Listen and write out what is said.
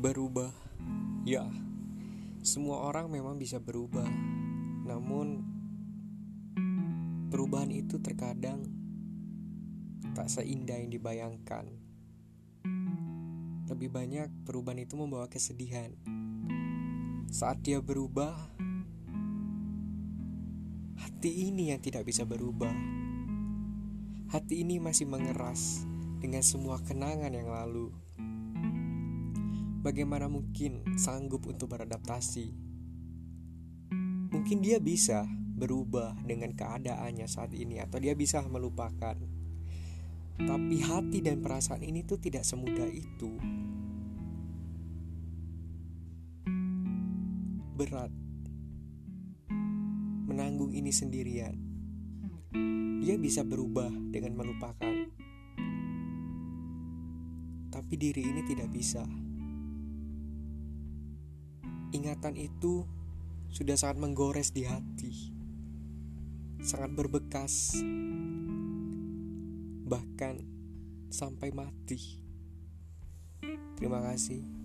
Berubah, ya, semua orang memang bisa berubah, namun perubahan itu terkadang tak seindah yang dibayangkan. Lebih banyak perubahan itu membawa kesedihan. Saat dia berubah, hati ini yang tidak bisa berubah. Hati ini masih mengeras dengan semua kenangan yang lalu. Bagaimana mungkin sanggup untuk beradaptasi? Mungkin dia bisa berubah dengan keadaannya saat ini, atau dia bisa melupakan. Tapi hati dan perasaan ini tuh tidak semudah itu. Berat menanggung ini sendirian. Dia bisa berubah dengan melupakan, tapi diri ini tidak bisa. Ingatan itu sudah sangat menggores di hati, sangat berbekas, bahkan sampai mati. Terima kasih.